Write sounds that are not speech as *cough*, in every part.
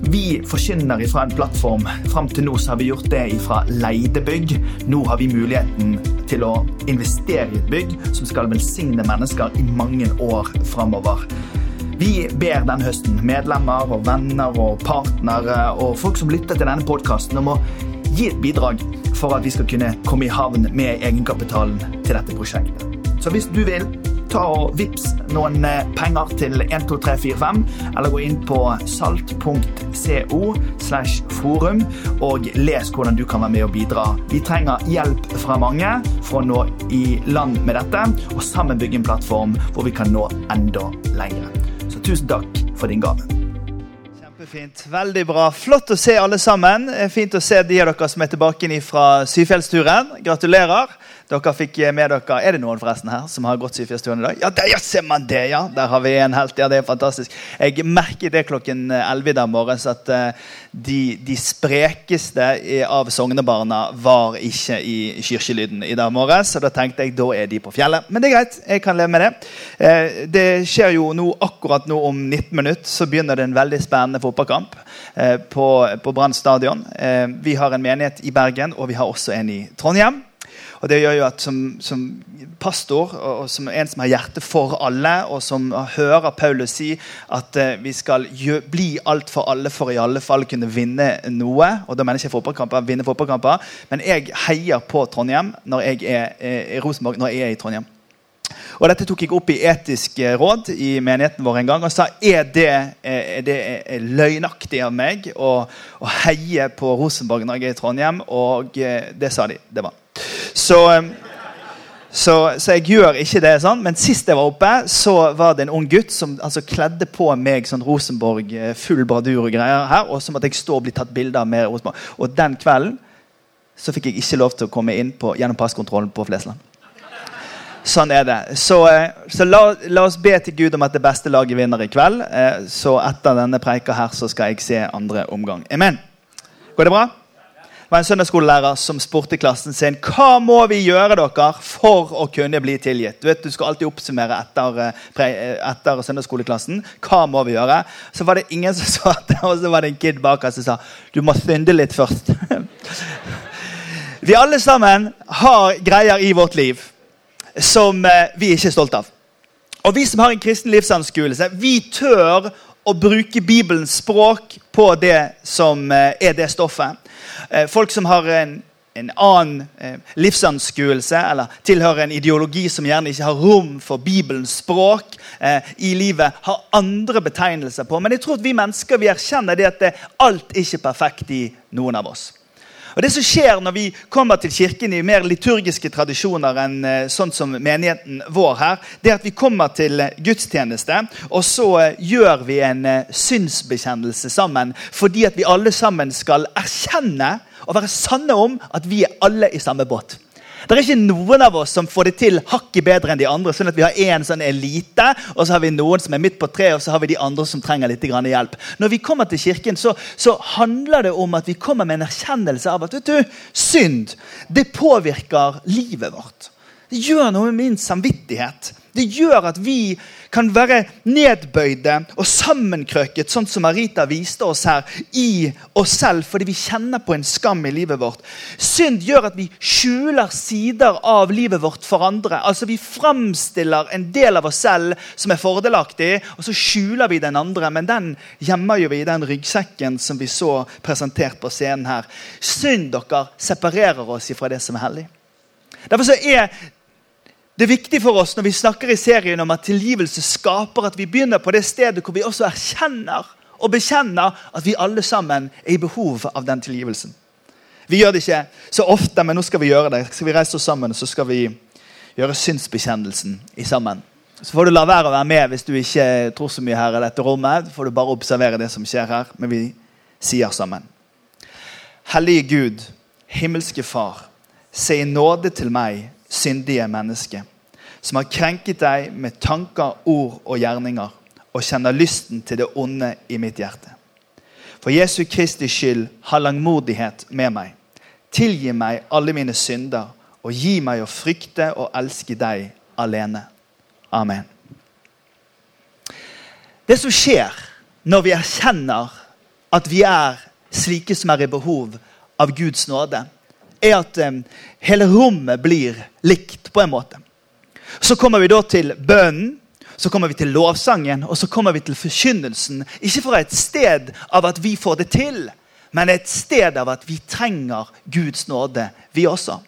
vi forkynner fra en plattform. Fram til nå har vi gjort det fra leide bygg. Nå har vi muligheten til å investere i et bygg som skal velsigne mennesker i mange år framover. Vi ber denne høsten medlemmer og venner og partnere og folk som lytter til denne podkasten, om å gi et bidrag for at vi skal kunne komme i havn med egenkapitalen til dette prosjektet. Så hvis du vil, ta og vips noen penger til 12345, eller gå inn på salt.co slash forum og les hvordan du kan være med og bidra. Vi trenger hjelp fra mange for å nå i land med dette, og sammen bygge en plattform hvor vi kan nå enda lenger. Så tusen takk for din gave. Kjempefint. Veldig bra. Flott å se alle sammen. Fint å se de av dere som er tilbake fra Syfjellsturen. Gratulerer. Dere fikk med dere, Er det noen forresten her som har gått Syfjellstuen i dag? Ja, der ja, ser man det! ja. Der har vi en helt. Ja, Det er fantastisk. Jeg merket det klokken 11 i dag morges at de, de sprekeste av sognebarna var ikke i kirkelyden i dag morges. Så da tenkte jeg da er de på fjellet. Men det er greit. Jeg kan leve med det. Det skjer jo nå, akkurat nå om 19 minutter så begynner det en veldig spennende fotballkamp på, på Brann stadion. Vi har en menighet i Bergen, og vi har også en i Trondheim. Og det gjør jo at som, som pastor og, som en som har hjerte for alle, og som hører Paulus si at eh, vi skal bli alt for alle for i alle fall kunne vinne noe. Og da mener jeg ikke fotballkamper, vinne fotballkamper, men jeg heier på Trondheim når jeg er i Rosenborg når jeg er i Trondheim. Og Dette tok jeg opp i Etisk råd i menigheten vår en gang og sa er det, er det løgnaktig av meg å, å heie på Rosenborg når jeg er i Trondheim. Og det sa de. Det var. Så, så, så, jeg gjør ikke det. sånn, Men sist jeg var oppe, så var det en ung gutt som altså, kledde på meg sånn Rosenborg full bradur og greier her, og så måtte jeg stå og bli tatt bilde av med Rosenborg. Og den kvelden så fikk jeg ikke lov til å komme inn på, gjennom passkontrollen på Flesland. Sånn er det. Så, så la, la, oss be til Gud om at det beste laget vinner i kveld. Så etter denne preika her så skal jeg se andre omgang. Amen. Går det bra? Det var en søndagsskolelærer som spurte klassen sin hva må vi gjøre dere for å kunne bli tilgitt. Du vet, du skal alltid oppsummere etter, etter søndagsskoleklassen. Hva må vi gjøre? Så var det ingen som *laughs* svarte, og så var det en kid bak oss som sa du må synde litt først. *laughs* vi alle sammen har greier i vårt liv som vi ikke er stolt av. Og Vi som har en kristen livsanskuelse, vi tør å bruke Bibelens språk på det som er det stoffet. Folk som har en, en annen livsanskuelse eller tilhører en ideologi som gjerne ikke har rom for Bibelens språk i livet, har andre betegnelser på. Men jeg tror at vi mennesker vi erkjenner det at alt ikke er perfekt i noen av oss. Og Det som skjer når vi kommer til kirken i mer liturgiske tradisjoner enn sånn som menigheten vår her, det er at vi kommer til gudstjeneste, og så gjør vi en synsbekjennelse sammen. Fordi at vi alle sammen skal erkjenne og være sanne om at vi er alle i samme båt. Det er ikke noen av oss som får det til hakket bedre enn de andre. sånn at Vi har en sånn elite, og så har vi noen som er midt på treet, og så har vi de andre som trenger litt hjelp. Når vi kommer til kirken, så, så, handler det om at vi kommer med en erkjennelse av at vet du, synd det påvirker livet vårt. Det gjør noe med min samvittighet. Det gjør at vi kan være nedbøyde og sammenkrøket, sånn som Marita viste oss her, i oss selv fordi vi kjenner på en skam i livet vårt. Synd gjør at vi skjuler sider av livet vårt for andre. Altså Vi framstiller en del av oss selv som er fordelaktig, og så skjuler vi den andre. Men den gjemmer jo vi i den ryggsekken som vi så presentert på scenen her. Synd dere separerer oss fra det som er hellig. Derfor er det er viktig for oss når vi snakker i serien om at tilgivelse skaper, at vi begynner på det stedet hvor vi også erkjenner og bekjenner at vi alle sammen er i behov av den tilgivelsen. Vi gjør det ikke så ofte, men nå skal vi gjøre det. Skal vi reise oss sammen, så skal vi gjøre synsbekjennelsen sammen. Så får du la være å være med hvis du ikke tror så mye her i dette rommet. Får du bare observere det som skjer her. Men vi sier sammen. Hellige Gud, himmelske Far, se i nåde til meg, syndige menneske, som har krenket deg med tanker, ord og gjerninger, og kjenner lysten til det onde i mitt hjerte. For Jesu Kristi skyld, ha langmodighet med meg. Tilgi meg alle mine synder, og gi meg å frykte og elske deg alene. Amen. Det som skjer når vi erkjenner at vi er slike som er i behov av Guds nåde, er at um, hele rommet blir likt på en måte. Så kommer vi da til bønnen, så kommer vi til lovsangen og så kommer vi til forkynnelsen. Ikke fra et sted av at vi får det til, men et sted av at vi trenger Guds nåde, vi også.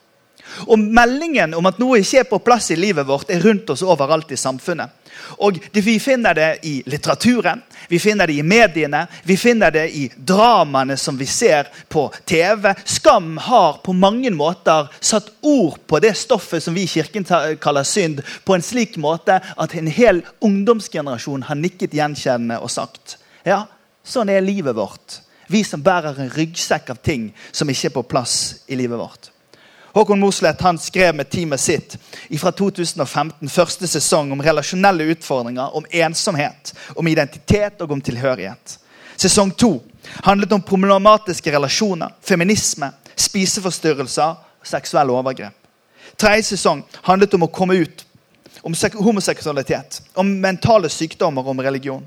Og Meldingen om at noe ikke er på plass i livet vårt, er rundt oss overalt i samfunnet. Og Vi finner det i litteraturen, vi finner det i mediene, vi finner det i dramaene som vi ser på TV. Skam har på mange måter satt ord på det stoffet som vi i kirken kaller synd, på en slik måte at en hel ungdomsgenerasjon har nikket gjenkjennende og sagt ja, sånn er livet vårt. Vi som bærer en ryggsekk av ting som ikke er på plass i livet vårt. Håkon Mosleth han skrev med teamet sitt fra 2015 første sesong om relasjonelle utfordringer, om ensomhet, om identitet og om tilhørighet. Sesong to handlet om problematiske relasjoner, feminisme, spiseforstyrrelser og seksuelle overgrep. Tredje sesong handlet om å komme ut, om homoseksualitet, om mentale sykdommer og om religion.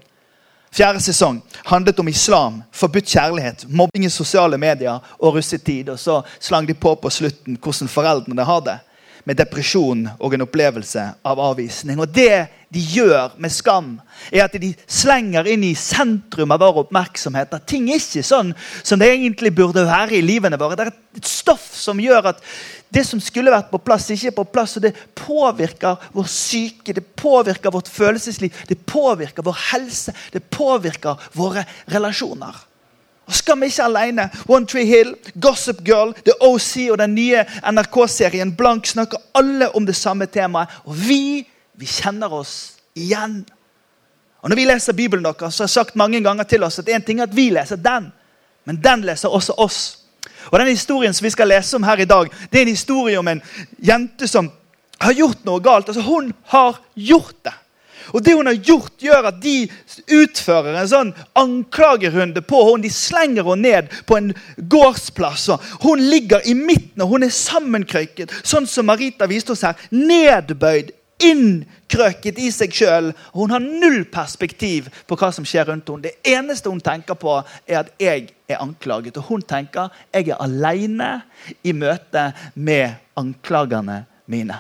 Fjerde sesong handlet om islam, forbudt kjærlighet, mobbing i sosiale medier og russetid. Og så slang de på på slutten hvordan foreldrene har det. Med depresjon og en opplevelse av avvisning. Og det de gjør med skam, er at de slenger inn i sentrum av vår oppmerksomhet at ting er ikke sånn som det egentlig burde være i livene våre. Det er et stoff som gjør at det som skulle vært på plass, ikke er på plass. og Det påvirker vår syke, det påvirker vårt følelsesliv, det påvirker vår helse, det påvirker våre relasjoner. Og Skam ikke alene. One Tree Hill, Gossip Girl, The OC og den nye NRK-serien Blank snakker alle om det samme temaet. Og vi, vi kjenner oss igjen. Og Når vi leser Bibelen, deres, så har jeg sagt mange ganger til oss at en ting er at vi leser den, men den leser også oss. Og den Historien som vi skal lese om her i dag, det er en historie om en jente som har gjort noe galt. Altså, Hun har gjort det. Og det hun har gjort, gjør at de utfører en sånn anklagerunde på henne. De slenger henne ned på en gårdsplass. Hun ligger i midten og hun er sammenkrøyket, sånn som Marita viste oss her. Nedbøyd, innkrøket i seg sjøl. Hun har null perspektiv på hva som skjer rundt henne. Det eneste hun tenker på, er at 'jeg er anklaget'. Og hun tenker 'jeg er aleine i møte med anklagerne mine'.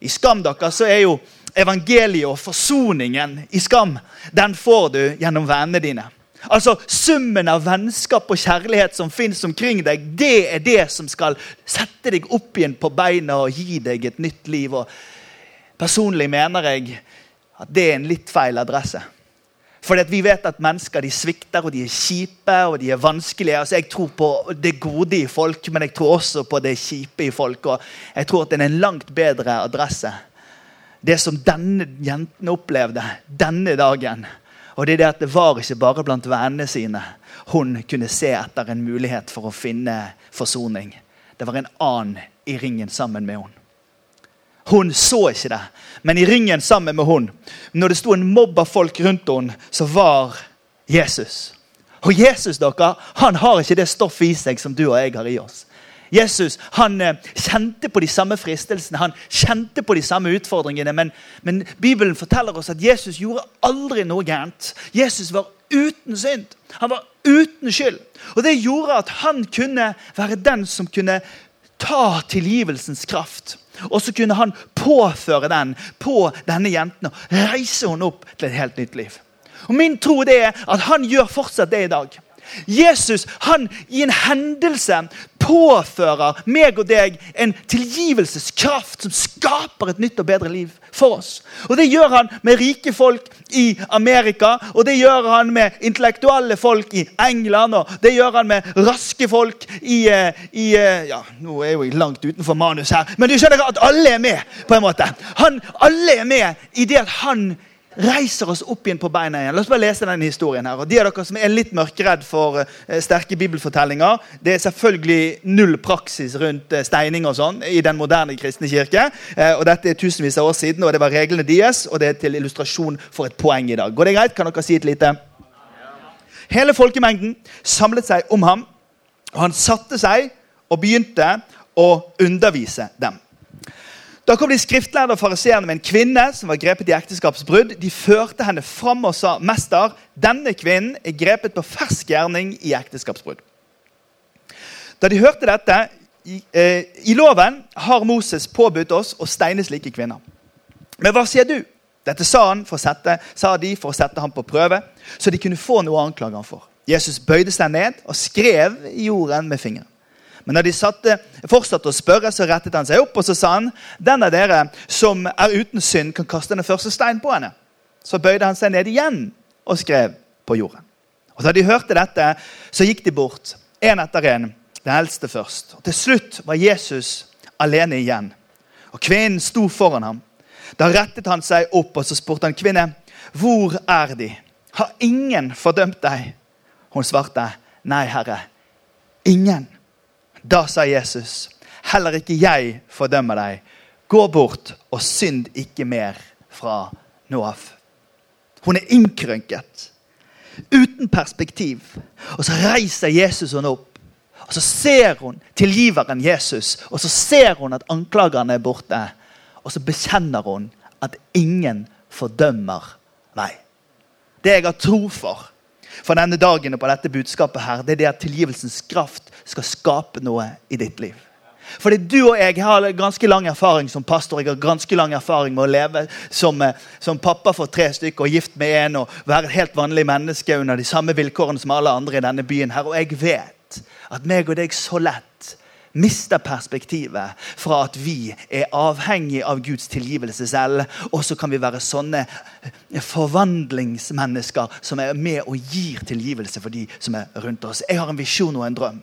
I Skam dere så er jo evangeliet og forsoningen i Skam den får du gjennom vennene dine. Altså Summen av vennskap og kjærlighet som fins omkring deg, det er det som skal sette deg opp igjen på beina og gi deg et nytt liv. Og personlig mener jeg at det er en litt feil adresse. Fordi vi vet at mennesker de svikter, og de er kjipe og de er vanskelige. Altså, jeg tror på det gode i folk, men jeg tror også på det kjipe i folk. Og jeg tror at det er en langt bedre adresse. Det som denne jenten opplevde denne dagen, og det er det at det var ikke bare blant vennene sine hun kunne se etter en mulighet for å finne forsoning. Det var en annen i ringen sammen med henne. Hun så ikke det, men i ringen sammen med hun, når det sto en mobb av folk rundt henne, så var Jesus. Og Jesus dere, han har ikke det stoffet i seg som du og jeg har i oss. Jesus han eh, kjente på de samme fristelsene, han kjente på de samme utfordringene. Men, men, Bibelen forteller oss at Jesus gjorde aldri noe gærent. Jesus var uten synd. Han var uten skyld. Og Det gjorde at han kunne være den som kunne ta tilgivelsens kraft. Og så kunne han påføre den på denne jenten og reise henne opp til et helt nytt liv. Og Min tro det er at han gjør fortsatt det i dag. Jesus han i en hendelse påfører meg og deg en tilgivelseskraft som skaper et nytt og bedre liv for oss. Og Det gjør han med rike folk i Amerika, og det gjør han med intellektuelle folk i England, og det gjør han med raske folk i, eh, i eh, ja, Nå er jeg jo langt utenfor manus her, men du skjønner at alle er med. på en måte. Han, alle er med i det at han reiser oss opp igjen på beina igjen. La oss bare lese denne historien her. Og De av dere som er litt mørkeredd for uh, sterke bibelfortellinger, det er selvfølgelig null praksis rundt uh, steining og sånn i den moderne kristne kirke. Uh, og Dette er tusenvis av år siden, og det var reglene deres, og det er til illustrasjon for et poeng i dag. Går det greit? Kan dere si et lite? Hele folkemengden samlet seg om ham, og han satte seg og begynte å undervise dem. Da kom de skriftlærde og fariseerne med en kvinne som var grepet i ekteskapsbrudd. De førte henne fram og sa, 'Mester, denne kvinnen er grepet på fersk gjerning i ekteskapsbrudd.' Da de hørte dette, i, eh, i loven har Moses påbudt oss å steine slike kvinner. Men hva sier du? Dette sa, sette, sa de for å sette ham på prøve, så de kunne få noe å anklage ham for. Jesus bøyde seg ned og skrev i jorden med fingeren. Men da de satte, fortsatte å spørre, så rettet han seg opp og så sa han, den av dere som er uten synd, kan kaste den første stein på henne. Så bøyde han seg ned igjen og skrev på jorden. Og Da de hørte dette, så gikk de bort, én etter én, den eldste først. Og Til slutt var Jesus alene igjen, og kvinnen sto foran ham. Da rettet han seg opp og så spurte han kvinne, hvor er de? Har ingen fordømt deg? Hun svarte, nei, Herre, ingen. Da sa Jesus, heller ikke jeg fordømmer deg. Gå bort og synd ikke mer fra nå av. Hun er innkrønket, uten perspektiv. Og så reiser Jesus henne opp. Og Så ser hun tilgiveren Jesus, og så ser hun at anklagerne er borte. Og så bekjenner hun at ingen fordømmer meg. Det jeg har tro for for denne dagen og på dette budskapet, her, det er det at tilgivelsens kraft skal skape noe i ditt liv. Fordi du og jeg har ganske lang erfaring som pastor. Jeg har ganske lang erfaring med å leve som, eh, som pappa for tre stykker og gift med en og være et helt vanlig menneske under de samme vilkårene som alle andre i denne byen. her. Og jeg vet at meg og deg så lett mister perspektivet fra at vi er avhengig av Guds tilgivelse selv. Og så kan vi være sånne forvandlingsmennesker som er med og gir tilgivelse for de som er rundt oss. Jeg har en visjon og en drøm.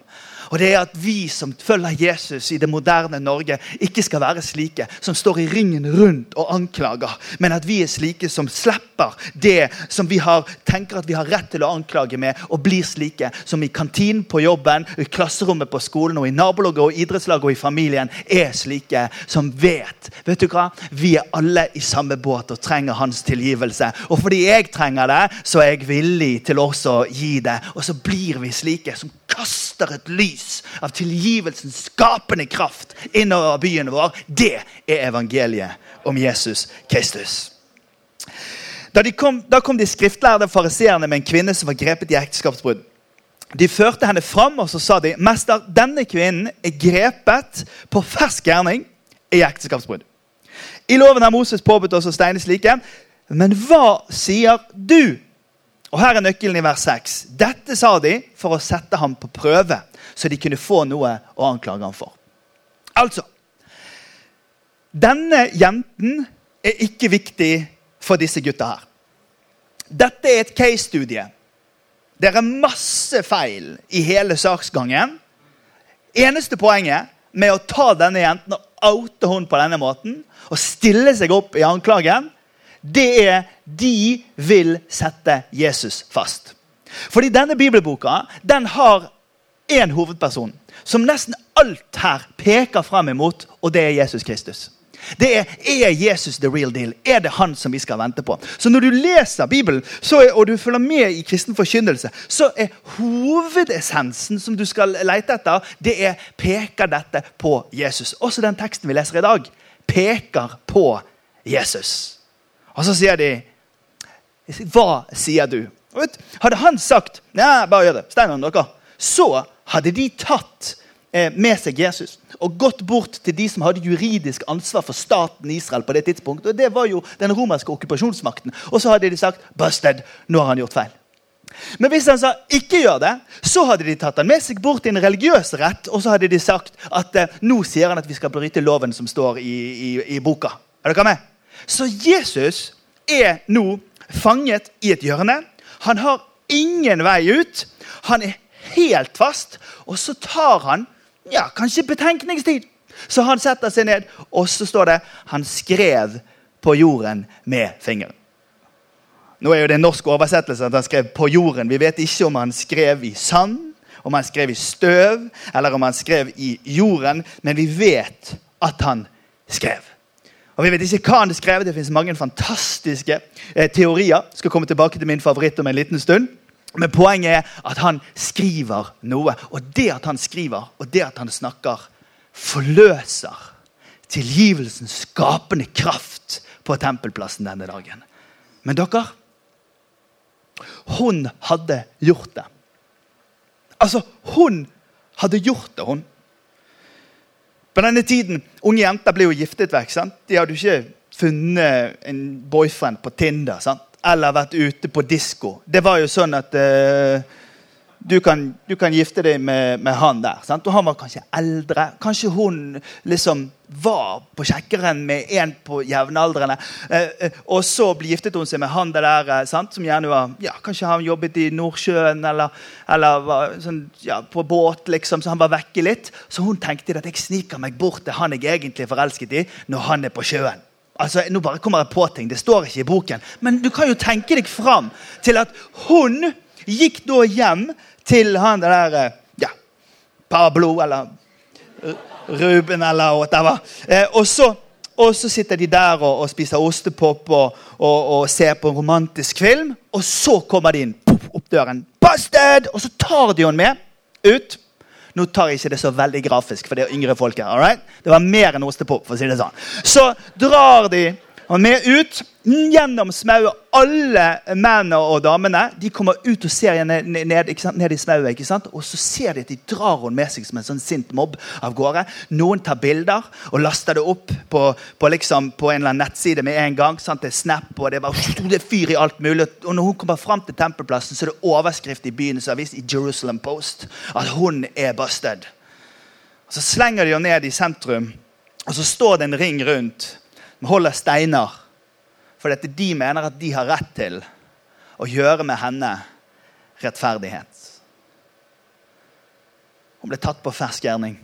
Og det er at vi som følger Jesus i det moderne Norge, ikke skal være slike som står i ringen rundt og anklager, men at vi er slike som slipper det som vi har, tenker at vi har rett til å anklage med, og blir slike som i kantinen på jobben, i klasserommet på skolen, og i nabolaget og idrettslaget og i familien er slike som vet Vet du hva? Vi er alle i samme båt og trenger hans tilgivelse. Og fordi jeg trenger det, så er jeg villig til også å gi det. Og så blir vi slike som kaster et lys av tilgivelsens skapende kraft innover byen vår. Det er evangeliet om Jesus Kristus. Da, kom, da kom de skriftlærde fariseerne med en kvinne som var grepet i ekteskapsbrudd. De førte henne fram og så sa de, mester, denne kvinnen er grepet på fersk gjerning i ekteskapsbrudd. I loven har Moses påbudt oss å steine slike. Men hva sier du? Og Her er nøkkelen i vers 6. Dette sa de for å sette ham på prøve, så de kunne få noe å anklage ham for. Altså Denne jenten er ikke viktig for disse gutta her. Dette er et case-studie. Det er masse feil i hele saksgangen. Eneste poenget med å ta denne jenten og oute henne på denne måten og stille seg opp i anklagen, det er de vil sette Jesus fast. Fordi denne bibelboka den har én hovedperson som nesten alt her peker frem imot, og det er Jesus Kristus. Det er, er Jesus the real deal? Er det han som vi skal vente på? Så når du leser Bibelen er, og du følger med i kristen forkynnelse, så er hovedessensen som du skal lete etter, det er peker dette på Jesus. Også den teksten vi leser i dag, peker på Jesus. Og så sier de Hva sier du? Hadde han sagt Nei, bare gjør det, stein dere, så hadde de tatt eh, med seg Jesus og gått bort til de som hadde juridisk ansvar for staten Israel. på det tidspunktet, og Det var jo den romerske okkupasjonsmakten. Og så hadde de sagt 'busted', nå har han gjort feil. Men hvis han sa 'ikke gjør det', så hadde de tatt han med seg bort til en religiøs rett, og så hadde de sagt at eh, nå sier han at vi skal bryte loven som står i, i, i boka. Er dere med? Så Jesus er nå fanget i et hjørne. Han har ingen vei ut. Han er helt fast. Og så tar han ja, kanskje betenkningstid. Så han setter seg ned, og så står det han skrev på jorden med fingeren. Nå er jo det en norsk oversettelse at han skrev 'på jorden'. Vi vet ikke om han skrev i sand, om han skrev i støv, eller om han skrev i jorden, men vi vet at han skrev. Og Vi vet ikke hva han skrev. Det finnes mange fantastiske eh, teorier. Skal komme tilbake til min favoritt om en liten stund. Men poenget er at han skriver noe. Og det at han skriver, og det at han snakker, forløser tilgivelsens skapende kraft på tempelplassen denne dagen. Men dere Hun hadde gjort det. Altså, hun hadde gjort det, hun. På denne tiden, Unge jenter ble jo giftet vekk. sant? De hadde jo ikke funnet en boyfriend på Tinder. sant? Eller vært ute på disko. Det var jo sånn at uh, du kan, du kan, gifte deg med, med han der. Sant? Og han var kanskje eldre. Kanskje hun liksom var på kjekkeren med en på jevnaldrende. Eh, eh, og så giftet hun seg med han der, eh, sant? som gjerne var ja, Kanskje han jobbet i Nordsjøen eller, eller var sånn, ja, på båt, liksom, så han var vekke litt. Så hun tenkte at jeg sniker meg bort til han jeg egentlig er forelsket i, når han er på sjøen. Altså, Nå bare kommer jeg på ting. Det står ikke i boken. Men du kan jo tenke deg fram til at hun gikk da hjem til han der eh, ja, Pablo eller eh, Ruben eller whatever. Eh, og, så, og så sitter de der og, og spiser ostepop og, og, og, ser på en romantisk film. Og så kommer de inn opp døren. Busted! Og så tar de henne med ut. Nå tar jeg ikke det så veldig grafisk, for det er yngre folk her. Alright? Det var mer enn ostepop. for å si det sånn. Så drar de han med ut gjennom smauet. Alle mennene og damene de kommer ut og ser ned, ned, ned i smauet. Og så ser de at de drar henne med seg som en sånn sint mobb av gårde. Noen tar bilder og laster det opp på, på, liksom, på en eller annen nettside med en gang. Sant? Det er Snap, og det er, bare, det er fyr i alt mulig. Og når hun kommer fram til tempelplassen, så er det overskrift i byens avis i Jerusalem Post at hun er busted. Og Så slenger de henne ned i sentrum, og så står det en ring rundt holder steiner. For dette de mener at de har rett til å gjøre med henne rettferdighet. Hun ble tatt på fersk gjerning.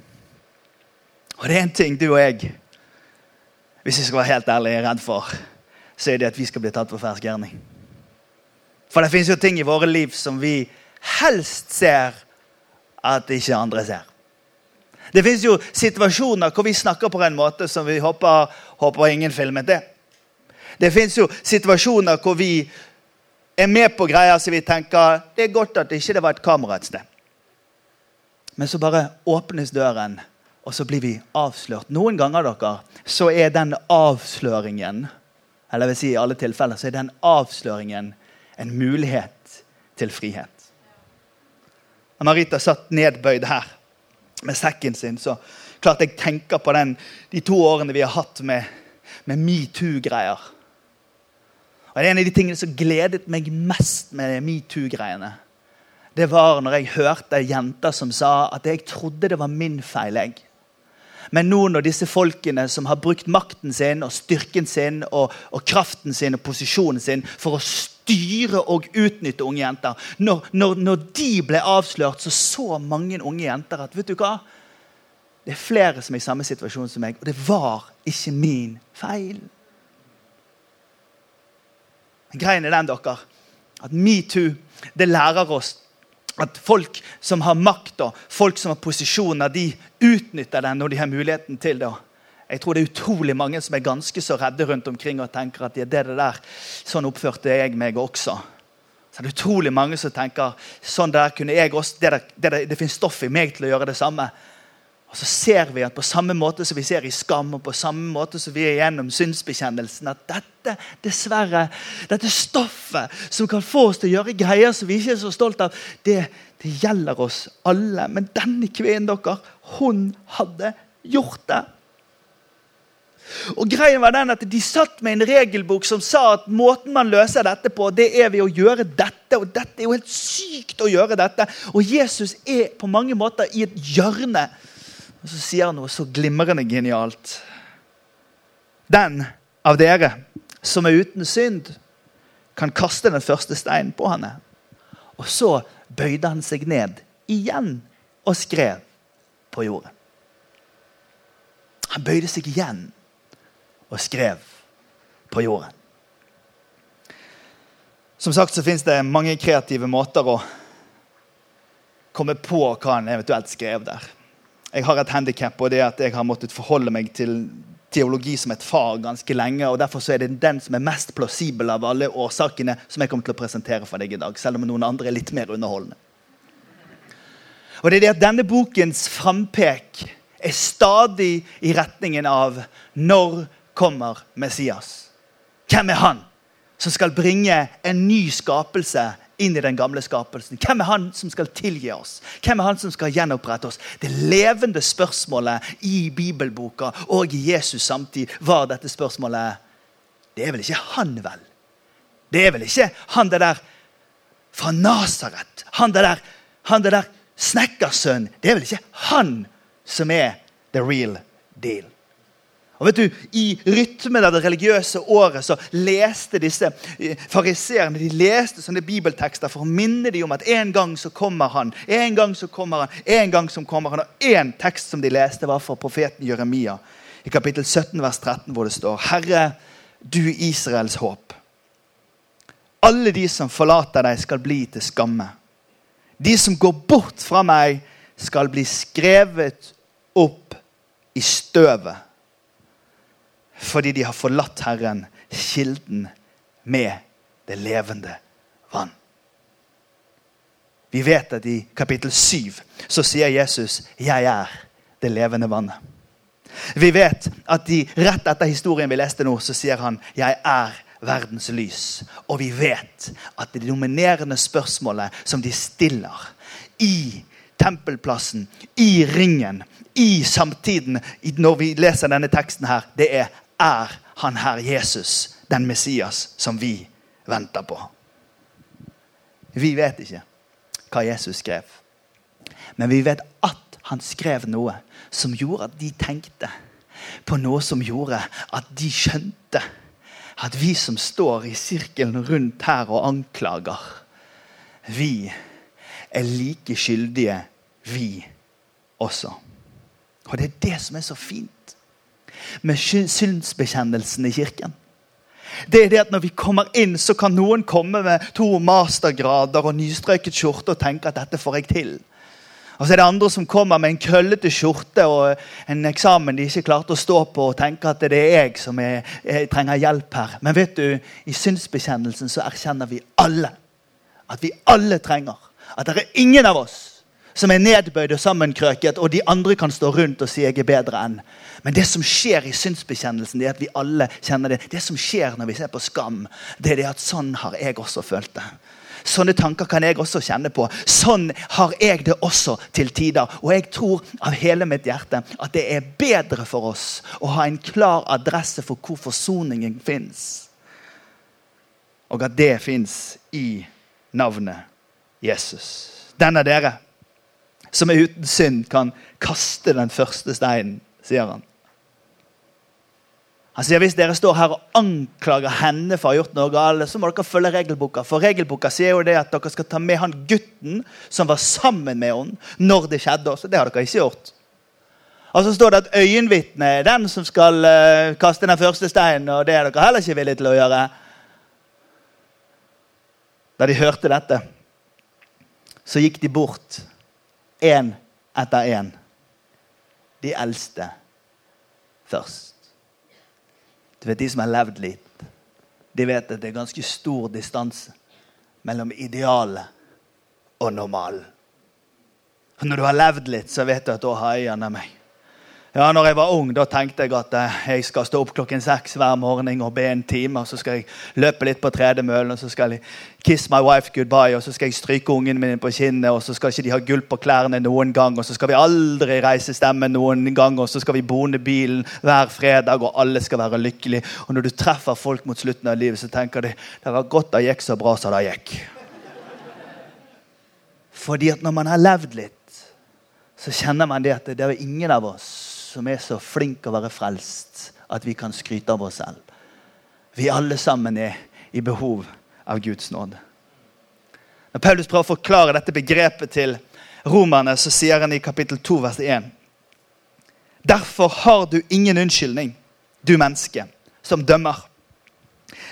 Og det er en ting du og jeg, hvis vi skal være helt ærlig, er redd for, så er det at vi skal bli tatt på fersk gjerning. For det fins jo ting i våre liv som vi helst ser at ikke andre ser. Det fins jo situasjoner hvor vi snakker på en måte som vi håper, håper ingen filmet det. Det fins jo situasjoner hvor vi er med på greier som vi tenker det er godt at det ikke var et kamera et sted. Men så bare åpnes døren, og så blir vi avslørt. Noen ganger dere, så er den avsløringen eller jeg vil si i alle tilfeller, så er den avsløringen en mulighet til frihet. Marita satt nedbøyd her med sekken sin, så klart jeg tenker på den, de to årene vi har hatt med, med metoo-greier. Og det er En av de tingene som gledet meg mest med metoo-greiene, det var når jeg hørte jenter som sa at jeg trodde det var min feil. jeg. Men nå når disse folkene som har brukt makten sin og styrken sin og, og kraften sin og posisjonen sin for å styre og utnytte unge jenter Når, når, når de ble avslørt, så så mange unge jenter at vet du hva? Det er flere som er i samme situasjon som meg, og det var ikke min feil. Greien er den, dere, at metoo det lærer oss at folk som har makt og folk som har posisjoner, de utnytter den når de har muligheten til det. Jeg tror det er utrolig mange som er ganske så redde rundt omkring og tenker at det er det der, sånn oppførte jeg meg også. Så det er utrolig mange som tenker sånn der kunne jeg også, det, der, det, det finnes stoff i meg til å gjøre det samme. Og så ser vi at på samme måte som vi ser i skam, og på samme måte som vi er gjennom synsbekjennelsen, at dette dessverre, dette stoffet som kan få oss til å gjøre greier som vi ikke er så stolt av, det, det gjelder oss alle. Men denne kvinnen dere, hun hadde gjort det. Og greien var den at De satt med en regelbok som sa at måten man løser dette på, det er ved å gjøre dette. Og dette er jo helt sykt å gjøre dette. Og Jesus er på mange måter i et hjørne. Og så sier han noe så glimrende genialt. Den av dere som er uten synd, kan kaste den første steinen på henne. Og så bøyde han seg ned igjen og skrev på jorden. Han bøyde seg igjen og skrev på jorden. Som sagt så fins det mange kreative måter å komme på hva han eventuelt skrev der. Jeg har et handikap, og det er at jeg har måttet forholde meg til teologi som et fag ganske lenge. og Derfor er det den som er mest plausibel av alle årsakene som jeg kommer til å presentere for deg i dag. Selv om noen andre er litt mer underholdende. Og det er det at Denne bokens frampek er stadig i retningen av når kommer Messias? Hvem er han som skal bringe en ny skapelse inn i den gamle skapelsen? Hvem er han som skal tilgi oss? Hvem er han som skal gjenopprette oss? Det levende spørsmålet i bibelboka og i Jesus samtid var dette spørsmålet Det er vel ikke han, vel? Det er vel ikke han det der fra Nasaret? Han det der, han der snekkersønn? Det er vel ikke han som er the real deal? Og vet du, I rytmen av det religiøse året så leste disse eh, fariseerne de leste sånne bibeltekster for å minne dem om at en gang så kommer han. En gang så kommer han, en gang så kommer han. Og én tekst som de leste, var for profeten Jeremia i kapittel 17, vers 13, hvor det står Herre, du Israels håp. Alle de som forlater deg, skal bli til skamme. De som går bort fra meg, skal bli skrevet opp i støvet fordi de har forlatt Herren, kilden med det levende vann. Vi vet at i kapittel 7 så sier Jesus 'Jeg er det levende vannet'. Vi vet at de, rett etter historien vi leste nå, så sier han 'Jeg er verdens lys'. Og vi vet at det dominerende spørsmålet som de stiller i tempelplassen, i ringen, i samtiden, når vi leser denne teksten her, det er er han her Jesus, den Messias som vi venter på. Vi vet ikke hva Jesus skrev. Men vi vet at han skrev noe som gjorde at de tenkte på noe som gjorde at de skjønte at vi som står i sirkelen rundt her og anklager, vi er like skyldige, vi også. Og det er det som er så fint med synsbekjennelsen i kirken. Det er det at Når vi kommer inn, så kan noen komme med to mastergrader og nystrøket skjorte og tenke at dette får jeg til. Og så er det andre som kommer med en krøllete skjorte og en eksamen de ikke klarte å stå på, og tenker at det er jeg som er, jeg trenger hjelp her. Men vet du, i synsbekjennelsen så erkjenner vi alle at vi alle trenger. At det er ingen av oss som er nedbøyd og sammenkrøket, og de andre kan stå rundt og si 'jeg er bedre enn'. Men det som skjer i synsbekjennelsen, det er at vi alle kjenner det. Det som skjer når vi ser på skam, det er det at sånn har jeg også følt det. Sånne tanker kan jeg også kjenne på. Sånn har jeg det også til tider. Og jeg tror av hele mitt hjerte at det er bedre for oss å ha en klar adresse for hvor forsoningen fins. Og at det fins i navnet Jesus. Den er dere som er uten synd, kan kaste den første steinen, sier han. Han sier hvis dere står her og anklager henne for å ha gjort noe galt, så må dere følge regelboka. For regelboka sier jo det at dere skal ta med han gutten som var sammen med henne når det skjedde. Så det har dere ikke gjort. Og så står det at øyenvitnet er den som skal uh, kaste den første steinen. Og det er dere heller ikke villige til å gjøre. Da de hørte dette, så gikk de bort én etter én. De eldste først. Du vet, De som har levd litt, de vet at det er ganske stor distanse mellom idealet og normalen. Når du har levd litt, så vet du at da har øynene meg. Ja, når jeg var ung, da tenkte jeg at eh, jeg skal stå opp klokken seks hver morgen og be en time. og Så skal jeg løpe litt på tredemøllen, og så skal jeg kiss my wife goodbye. Og så skal jeg stryke ungen min på kinnet, og så skal ikke de ha gull på klærne noen gang. Og så skal vi aldri reise stemmen noen gang, og så skal vi bone bilen hver fredag, og alle skal være lykkelige. Og når du treffer folk mot slutten av livet, så tenker de det var godt det gikk så bra som det gikk. Fordi at når man har levd litt, så kjenner man det at det er ingen av oss som er så flink å være frelst at vi kan skryte av oss selv. Vi alle sammen er i behov av Guds nåde. Når Paulus prøver å forklare dette begrepet til romerne, så sier han i kapittel 2, vers 1.: Derfor har du ingen unnskyldning, du menneske, som dømmer.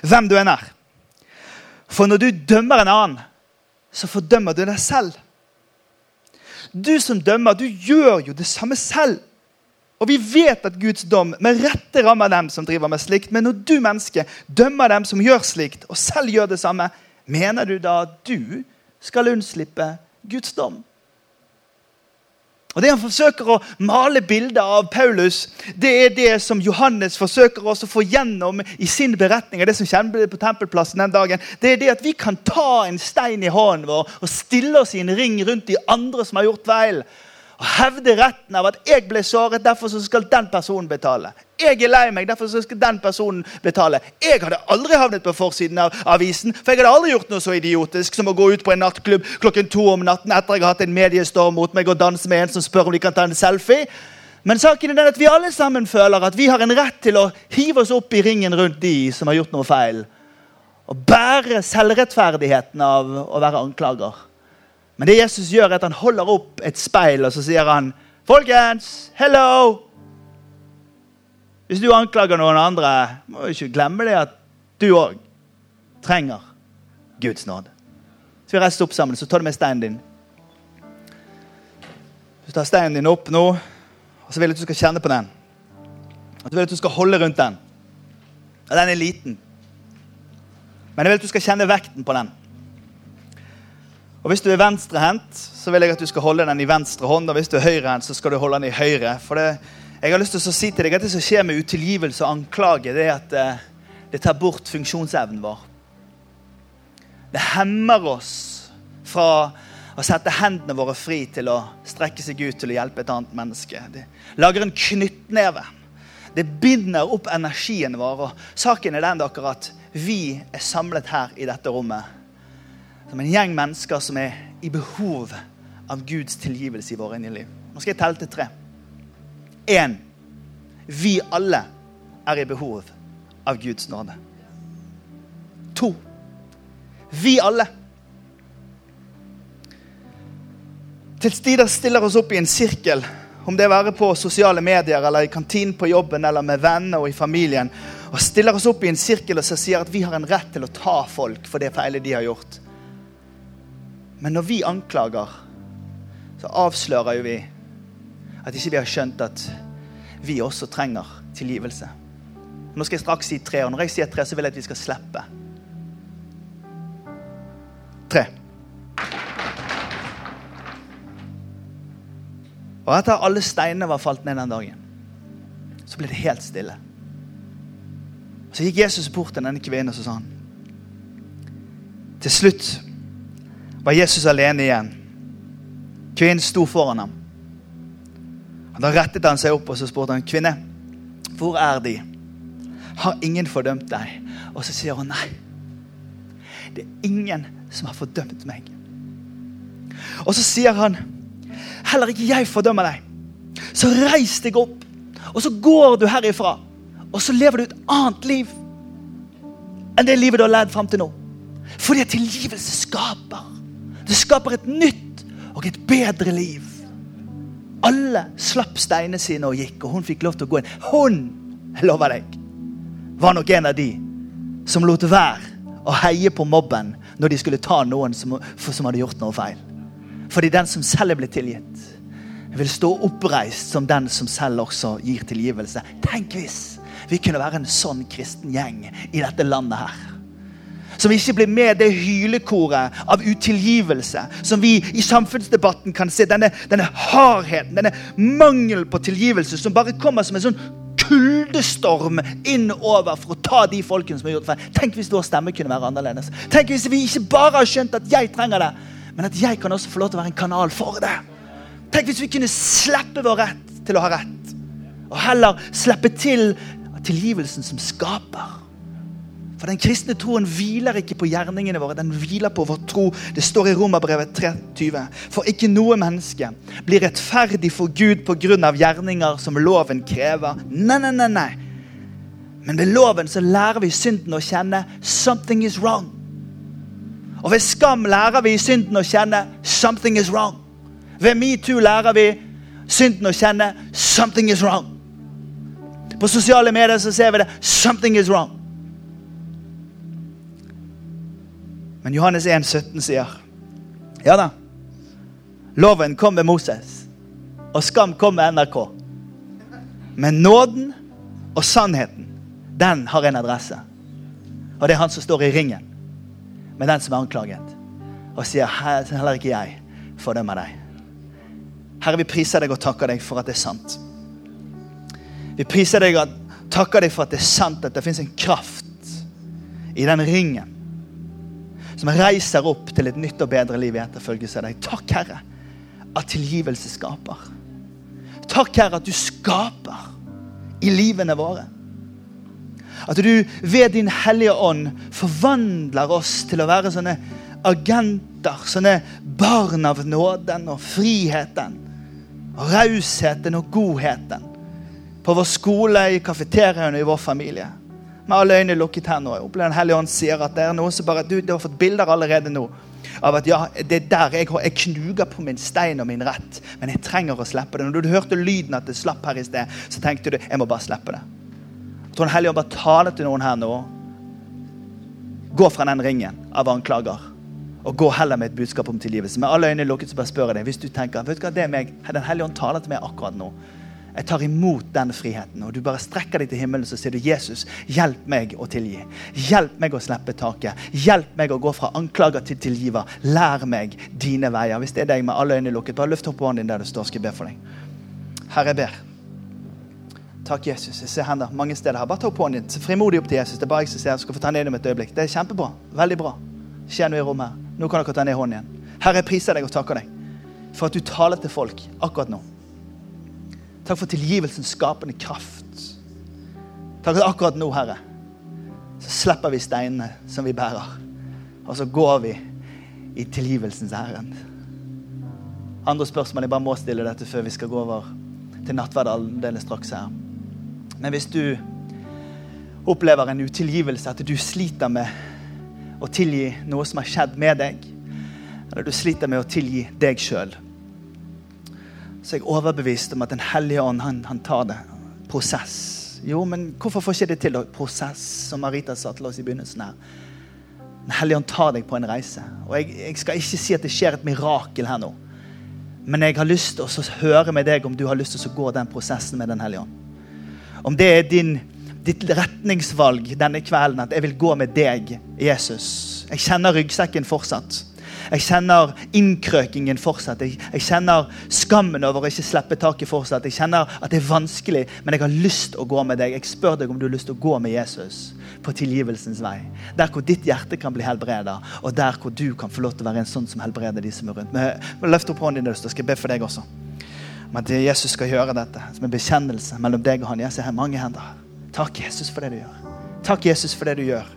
Hvem du enn er. For når du dømmer en annen, så fordømmer du deg selv. Du som dømmer, du gjør jo det samme selv. Og vi vet at Guds dom med rette rammer dem som driver med slikt. Men når du menneske dømmer dem som gjør slikt, og selv gjør det samme, mener du da at du skal unnslippe Guds dom? Og Det han forsøker å male bildet av Paulus, det er det som Johannes forsøker også å få gjennom i sin beretning. det som skjedde på tempelplassen den dagen. Det er det at vi kan ta en stein i hånden vår og stille oss i en ring rundt de andre som har gjort feil og hevde retten av at 'jeg ble såret, derfor så skal den personen betale'. 'Jeg er lei meg, derfor så skal den personen betale'. Jeg hadde aldri havnet på forsiden av avisen, for jeg hadde aldri gjort noe så idiotisk som å gå ut på en nattklubb klokken to om natten etter jeg har hatt en mediestorm mot meg og danse med en som spør om de kan ta en selfie. Men saken er den at vi alle sammen føler at vi har en rett til å hive oss opp i ringen rundt de som har gjort noe feil. Og bære selvrettferdigheten av å være anklager. Men det Jesus gjør, er at han holder opp et speil og så sier han, 'Folkens, hello!' Hvis du anklager noen andre, må du ikke glemme det at du òg trenger Guds nåde. Så vi reiser opp sammen, så tar du med steinen din. Du tar steinen din opp nå, og så vil jeg at du skal kjenne på den. At du vil at du skal holde rundt den. Og den er liten. Men jeg vil at du skal kjenne vekten på den. Og Hvis du er venstrehendt, så vil jeg at du skal holde den i venstre hånd. Og hvis du er høyrehendt, så skal du holde den i høyre. For det, jeg har lyst til å si til deg at det som skjer med utilgivelse og anklage, det er at det, eh, det tar bort funksjonsevnen vår. Det hemmer oss fra å sette hendene våre fri til å strekke seg ut til å hjelpe et annet menneske. Det lager en knyttneve. Det binder opp energien vår. og Saken er den dere, at vi er samlet her i dette rommet som en gjeng mennesker som er i behov av Guds tilgivelse i våre liv. Nå skal jeg telle til tre. Én. Vi alle er i behov av Guds nåde. To. Vi alle til tider stiller oss opp i en sirkel, om det være på sosiale medier eller i kantinen på jobben eller med venner og i familien, og stiller oss opp i en sirkel og sier at vi har en rett til å ta folk for det feilet de har gjort. Men når vi anklager, så avslører jo vi at ikke vi har skjønt at vi også trenger tilgivelse. Nå skal jeg straks si tre, og når jeg sier tre, så vil jeg at vi skal slippe. Tre. Og etter alle steinene var falt ned den dagen, så ble det helt stille. Så gikk Jesus bort til denne kvinnen og så sa han, Til slutt var Jesus alene igjen. Kvinnen sto foran ham. Da rettet han seg opp og så spurte han, kvinne, hvor er de? Har ingen fordømt deg? Og så sier hun nei. Det er ingen som har fordømt meg. Og så sier han, heller ikke jeg fordømmer deg. Så reis deg opp, og så går du herifra. Og så lever du et annet liv enn det livet du har levd fram til nå. Fordi at tilgivelse skaper det skaper et nytt og et bedre liv. Alle slapp steinene sine og gikk, og hun fikk lov til å gå inn. Hun, jeg lover deg, var nok en av de som lot være å heie på mobben når de skulle ta noen som, som hadde gjort noe feil. Fordi den som selv er blitt tilgitt, vil stå oppreist som den som selv også gir tilgivelse. Tenk hvis vi kunne være en sånn kristen gjeng i dette landet her. Som ikke blir med det hylekoret av utilgivelse som vi i samfunnsdebatten kan se. Denne, denne hardheten, denne mangel på tilgivelse som bare kommer som en sånn kuldestorm innover for å ta de folkene som har gjort feil. Tenk hvis vår stemme kunne være annerledes. Tenk hvis vi ikke bare har skjønt at jeg trenger det, men at jeg kan også få lov til å være en kanal for det. Tenk hvis vi kunne slippe vår rett til å ha rett, og heller slippe til tilgivelsen som skaper. For den kristne troen hviler ikke på gjerningene våre, den hviler på vår tro. Det står i Romerbrevet 23. For ikke noe menneske blir rettferdig for Gud pga. gjerninger som loven krever. Nei, nei, nei, nei. Men ved loven så lærer vi synden å kjenne. Something is wrong. Og ved skam lærer vi synden å kjenne. Something is wrong. Ved metoo lærer vi synden å kjenne. Something is wrong. På sosiale medier så ser vi det. Something is wrong. Men Johannes 1, 17 sier ja da, loven kom med Moses, og skam kom med NRK. Men nåden og sannheten, den har en adresse. Og det er han som står i ringen med den som er anklaget, og sier heller ikke jeg fordømmer deg. Herre, vi priser deg og takker deg for at det er sant. Vi priser deg og takker deg for at det er sant at det fins en kraft i den ringen som reiser opp til et nytt og bedre liv i etterfølgelse av deg. Takk, Herre, at tilgivelse skaper. Takk, Herre, at du skaper i livene våre. At du ved din Hellige Ånd forvandler oss til å være sånne agenter, sånne barn av nåden og friheten. Og rausheten og godheten. På vår skole, i kafeteriaen og i vår familie med alle øyne lukket her nå. Jeg opplever Den hellige ånd sier at det er noe som bare du, du har fått bilder allerede nå av at ja, det er der jeg, jeg knuger på min stein og min rett, men jeg trenger å slippe det. Når du hørte lyden at det slapp her i sted, så tenkte du jeg må bare slippe det. Jeg tror Den hellige ånd bare taler til noen her nå. Gå fra den ringen av anklager og gå heller med et budskap om tilgivelse. Med alle øyne lukket så bare spør jeg deg, hvis du tenker vet du hva, det er meg, Den hellige ånd taler til meg akkurat nå. Jeg tar imot den friheten. Og du bare strekker deg til himmelen så sier du, Jesus, hjelp meg å tilgi. Hjelp meg å slippe taket. Hjelp meg å gå fra anklager til tilgiver. Lær meg dine veier. Hvis det er deg med alle øynene lukket, bare løft opp hånden din der du står, skal jeg be for deg. Herre, jeg ber. Takk, Jesus. Jeg ser hender mange steder her. Bare ta opp hånden din. Se frimodig opp til Jesus. Det er bare jeg som ser. Jeg skal få ta ned om et øyeblikk. Det er kjempebra. Veldig bra. Skjer noe i rommet her. Nå kan dere ta ned hånden igjen. Herre, jeg priser deg og takker deg for at du taler til folk akkurat nå. Takk for tilgivelsens skapende kraft. Takk for akkurat nå, Herre, så slipper vi steinene som vi bærer. Og så går vi i tilgivelsens ærend. Andre spørsmål jeg bare må stille dette før vi skal gå over til nattverd straks her. Men hvis du opplever en utilgivelse, at du sliter med å tilgi noe som har skjedd med deg, eller du sliter med å tilgi deg sjøl, så er jeg overbevist om at Den hellige ånd han, han tar det. Prosess. Jo, men hvorfor får ikke det til? Prosess, som Marita sa til oss i begynnelsen her. Den hellige ånd tar deg på en reise. Og jeg, jeg, skal ikke si at det skjer et mirakel her nå. Men jeg har lyst til å høre med deg om du har lyst til å gå den prosessen med Den hellige ånd. Om det er din, ditt retningsvalg denne kvelden, at jeg vil gå med deg, Jesus. Jeg kjenner ryggsekken fortsatt. Jeg kjenner innkrøkingen fortsatt. Jeg, jeg, kjenner skammen over å ikke slippe taket fortsatt. Jeg kjenner at det er vanskelig, men jeg har lyst å gå med deg. Jeg spør deg om du har lyst til å gå med Jesus på tilgivelsens vei. Der hvor ditt hjerte kan bli helbreda, og der hvor du kan få lov til å være en sånn som helbreder de som er rundt. Men Løft opp hånden din, så skal jeg be for deg også. Om at Jesus skal gjøre dette som en bekjennelse mellom deg og han. Jeg ser her mange hender. Takk, Jesus, for det du gjør. Takk, Jesus, for det du gjør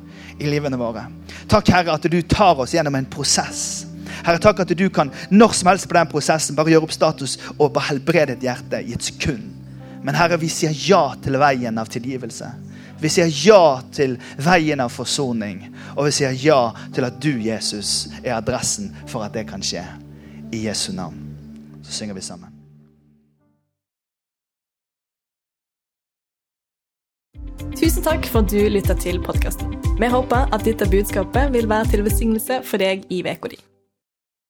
i livene våre. Takk, Herre, at du tar oss gjennom en prosess. Herre, takk at du kan når som helst på den prosessen bare gjøre opp status og bare helbrede et hjerte i et sekund. Men Herre, vi sier ja til veien av tilgivelse. Vi sier ja til veien av forsoning. Og vi sier ja til at du, Jesus, er adressen for at det kan skje. I Jesu navn. Så synger vi sammen. Tusen takk for at du lytta til podkasten. Vi håper at dette budskapet vil være til velsignelse for deg i uka di.